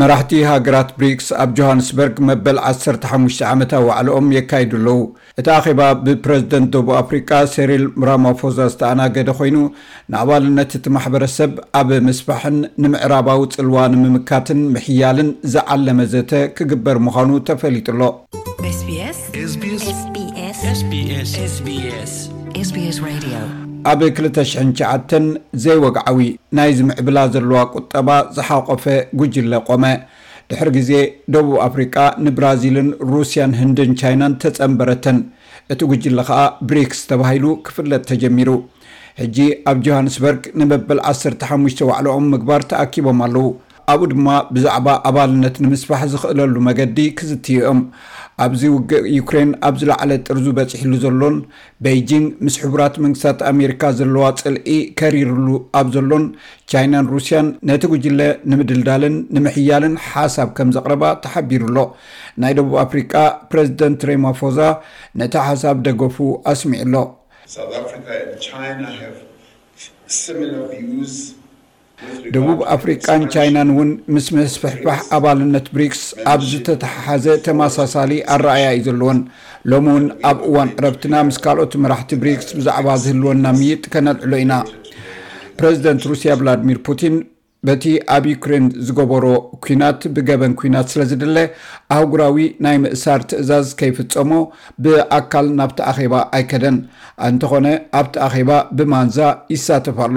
መራሕቲ ሃገራት ብሪክስ ኣብ ጆሃንስበርግ መበል ዓሰርተ ሓሙሽተ ዓመታዊ ዋዕለኦም የካይዱ ኣለዉ። እቲ ኣኼባ ብፕረዚደንት ደቡብ ኣፍሪቃ ሴሪል ራማፎዛ ዝተኣናገደ ኮይኑ፣ ንኣባልነት እቲ ማሕበረሰብ ኣብ ምስፋሕን ንምዕራባዊ ጽልዋ ንምምካትን ምሕያልን ዝዓለመ ዘተ ክግበር ምዃኑ ተፈሊጡ ኣሎ። ኣብ 209 ዘይወግዓዊ ናይ ዝምዕብላ ዘለዋ ቁጠባ ዝሓቆፈ ጉጅለ ቆመ ድሕሪ ግዜ ደቡብ ኣፍሪቃ ንብራዚልን ሩስያን ህንድን ቻይናን ተጸንበረተን እቲ ጉጅለ ከኣ ብሪክስ ተባሂሉ ክፍለጥ ተጀሚሩ ሕጂ ኣብ ጆሃንስበርግ ንመበል 15 ዋዕለኦም ምግባር ተኣኪቦም ኣለዉ ኣብኡ ድማ ብዛዕባ ኣባልነት ንምስፋሕ ዝኽእለሉ መገዲ ክዝትዩ እዮም። ኣብዚ ውግእ ዩክሬን ኣብ ዝለዓለ ጥርዙ በጺሕሉ ዘሎን በይጂንግ ምስ ሕቡራት መንግስታት ኣሜሪካ ዘለዋ ጽልኢ ከሪርሉ ኣብ ዘሎን ቻይናን ሩስያን ነቲ ጉጅለ ንምድልዳልን ንምሕያልን ሓሳብ ከም ዘቕረባ ተሓቢሩ ኣሎ። ናይ ደቡብ ኣፍሪቃ ፕረዚደንት ሬማፎዛ ነቲ ሓሳብ ደገፉ ኣስሚዑ ኣሎ። South Africa and China have similar views ደቡብ ኣፍሪቃን ቻይናን እውን ምስ ምስፍሕፋሕ ኣባልነት ብሪክስ ኣብ ዝተተሓሓዘ ተመሳሳሊ ኣረኣእያ እዩ ዘለወን። ሎሚ እውን ኣብ እዋን ዕረፍትና ምስ ካልኦት መራሕቲ ብሪክስ ብዛዕባ ዝህልወና ምይይጥ ከነልዕሎ ኢና። ፕረዚደንት ሩስያ ቭላድሚር ፑቲን በቲ ኣብ ዩክሬን ዝገበሮ ኲናት ብገበን ኲናት ስለዝድለ ኣህጉራዊ ናይ ምእሳር ትእዛዝ ከይፍጸሞ ብኣካል ናብቲ ኣኼባ ኣይከደን። እንተኾነ ኣብቲ ኣኼባ ብማንዛ ይሳተፍ ኣሎ።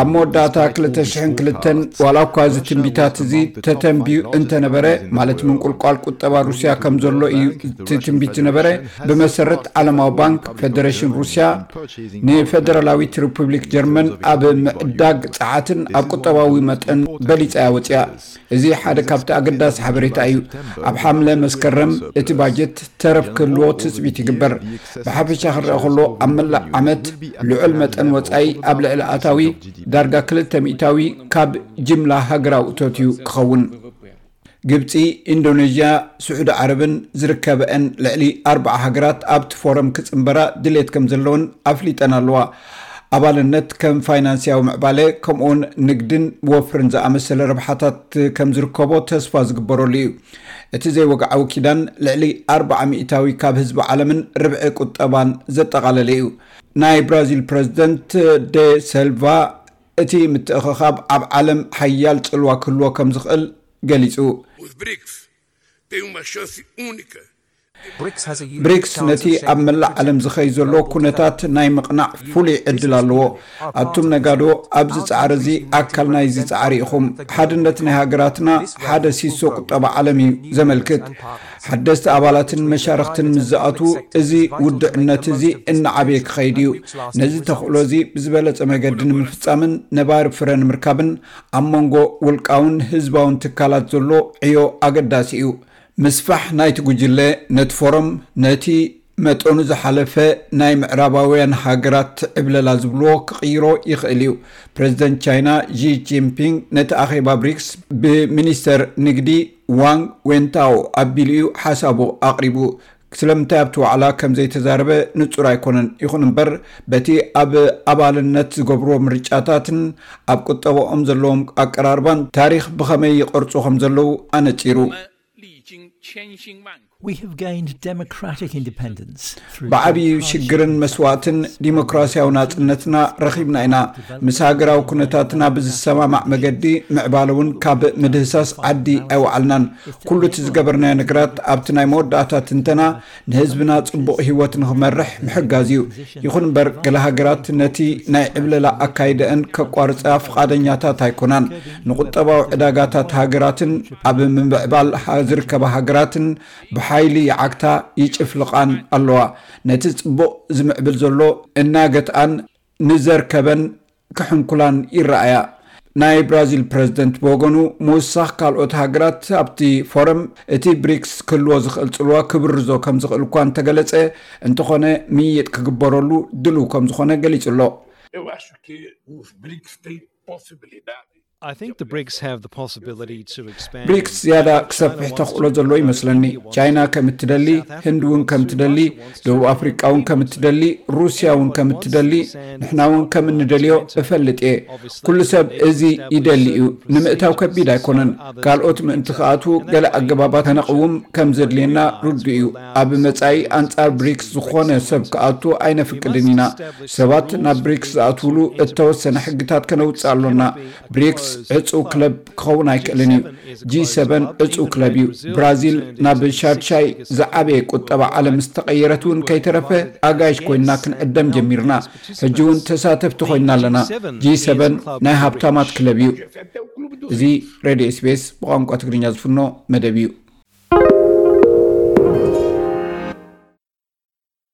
ኣብ መወዳእታ ክልተ ሽሕን ክልተን ዋላ እኳ እዚ ትንቢታት እዚ ተተንብዩ እንተነበረ ማለት ምንቁልቋል ቁጠባ ሩስያ ከም ዘሎ እዩ እቲ ትንቢት ዝነበረ ብመሰረት ዓለማዊ ባንክ ፌደሬሽን ሩስያ ንፌደራላዊት ሪፑብሊክ ጀርመን ኣብ ምዕዳግ ፀዓትን ኣብ ቁጠባዊ መጠን በሊፃ እያ ወፅያ እዚ ሓደ ካብቲ ኣገዳሲ ሓበሬታ እዩ። ኣብ ሓምለ፣ መስከረም እቲ ባጀት ተረፍ ክህልዎ ትጽቢት ይግበር። ብሓፈሻ ክረኣ ከሎ ኣብ መላእ ዓመት ልዑል መጠን ወጻኢ ኣብ ልዕሊ ኣታዊ፣ ዳርጋ ክልተ ሚእታዊ ካብ ጅምላ ሃገራዊ እቶት እዩ ክኸውን። ግብጺ፣ ኢንዶነዥያ፣ ስዑዲ ዓረብን ዝርከበኣን ልዕሊ ኣርብዓ ሃገራት ኣብቲ ፎረም ክጽንበራ ድሌት ከምዘለወን ኣፍሊጠን ኣለዋ። ኣባልነት ከም ፋይናንስያዊ ምዕባለ ከምኡውን ንግድን ወፍርን ዝኣመሰለ ረብሓታት ከም ዝርከቦ ተስፋ ዝግበረሉ እዩ። እቲ ዘይወግዓዊ ኪዳን ልዕሊ ኣርብዓ ሚእታዊ ካብ ህዝቢ ዓለምን ርብዒ ቁጠባን ዘጠቓለለ እዩ። ናይ ብራዚል ፕረዚደንት ደ ሰልቫ እቲ ምትእኽኻብ ኣብ ዓለም ሓያል ጽልዋ ክህልዎ ከም ዝኽእል ገሊጹ። ብሪክስ ነቲ ኣብ መላእ ዓለም ዝኸይ ዘሎ ኩነታት ናይ ምቕናዕ ፍሉይ ዕድል ኣለዎ። ኣቱም ነጋዶ ኣብዚ ጻዕሪ እዚ ኣካል ናይዚ ጻዕሪ ኢኹም። ሓድነት ናይ ሃገራትና ሓደ ሲሶ ቁጠባ ዓለም እዩ ዘመልክት። ሓደስቲ ኣባላትን መሻርኽትን ምስ ዝኣትዉ እዚ ውድዕነት እዚ እናዓበየ ክኸይድ እዩ። ነዚ ተኽእሎ እዚ ብዝበለጸ መገዲ ንምፍጻምን ነባሪ ፍረ ንምርካብን ኣብ መንጎ ውልቃውን ህዝባውን ትካላት ዘሎ ዕዮ ኣገዳሲ እዩ። ምስፋሕ ናይቲ ጉጅለ ነቲ ፎረም ነቲ መጠኑ ዝሓለፈ ናይ ምዕራባውያን ሃገራት ዕብለላ ዝብልዎ ክቕይሮ ይኽእል እዩ። ፕረዚደንት ቻይና ዢ ጂንፒንግ ነቲ ኣኼባ ብሪክስ ብሚኒስተር ንግዲ ዋንግ ዌንታኦ ኣቢሉ እዩ ሓሳቡ ኣቕሪቡ። ስለምንታይ ኣብቲ ዋዕላ ከም ዘይተዛረበ ንጹር ኣይኮነን። ይኹን እምበር በቲ ኣብ ኣባልነት ዝገብርዎ ምርጫታትን ኣብ ቁጠባኦም ዘለዎም ኣቀራርባን ታሪኽ ብኸመይ ይቐርጹ ከም ዘለዉ ኣነጺሩ። ብዓብዪ ሽግርን መስዋእትን ዲሞክራስያዊ ናጽነትና ረኺብና ኢና። ምስ ሃገራዊ ኩነታትና ብዝሰማማዕ መገዲ ምዕባለ'ውን ካብ ምድህሳስ ዓዲ ኣይወዓልናን። ኩሉ እቲ ዝገበርናዮ ነገራት ኣብቲ ናይ መወዳእታ ትንተና ንህዝብና ጽቡቕ ህይወት ንኽመርሕ ምሕጋዝ እዩ። ይኹን እምበር ገለ ሃገራት ነቲ ናይ ዕብለላ ኣካይደእን ከቋርጻ ፍቓደኛታት ኣይኮናን። ንቁጠባዊ ዕዳጋታት ሃገራትን ኣብ ምምዕባል ዝርከባ ሃገራትን ብሓይሊ ይዓግታ ይጭፍልቓን ኣለዋ። ነቲ ጽቡቕ ዝምዕብል ዘሎ እናገትኣን ንዘርከበን ክሕንኩላን ይረኣያ። ናይ ብራዚል ፕረዚደንት ብወገኑ፣ ምውሳኽ ካልኦት ሃገራት ኣብቲ ፎረም፣ እቲ ብሪክስ ክህልዎ ዝኽእል ጽልዋ ክብርዞ ከም ዝኽእል እኳ እንተገለጸ፣ እንተዀነ ምይይጥ ክግበረሉ ድሉው ከም ዝዀነ ገሊጹ ኣሎ። ብሪክስ ዝያዳ ክሰፍሕ ተኽእሎ ዘሎ ይመስለኒ ቻይና ከም እትደሊ ህንድ እውን ከም እትደሊ ደቡብ ኣፍሪቃ እውን ከም እትደሊ ሩስያ እውን ከም እትደሊ ንሕና እውን ከም እንደልዮ እፈልጥ እየ ኩሉ ሰብ እዚ ይደሊ እዩ ንምእታው ከቢድ ኣይኮነን ካልኦት ምእንቲ ክኣትዉ ገለ ኣገባባት ከነቕውም ከም ዘድልየና ርዱእ እዩ ኣብ መጻኢ ኣንጻር ብሪክስ ዝኾነ ሰብ ክኣቱ ኣይነፍቅድን ኢና ሰባት ናብ ብሪክስ ዝኣትውሉ እተወሰነ ሕግታት ከነውፅእ ኣሎና። ብሪክስ ዕፁው ክለብ ክኸውን ኣይክእልን እዩ። ጂ7 ዕፁው ክለብ እዩ። ብራዚል ናብ ሻድሻይ ዝዓበየ ቁጠባ ዓለም ምስ ተቐየረት እውን ከይተረፈ ኣጋይሽ ኮይንና ክንዕደም ጀሚርና። ሕጂ እውን ተሳተፍቲ ኮይንና ኣለና። ጂ7 ናይ ሃብታማት ክለብ እዩ። እዚ ሬድዮ ኤስቢኤስ ብቋንቋ ትግርኛ ዝፍኖ መደብ እዩ።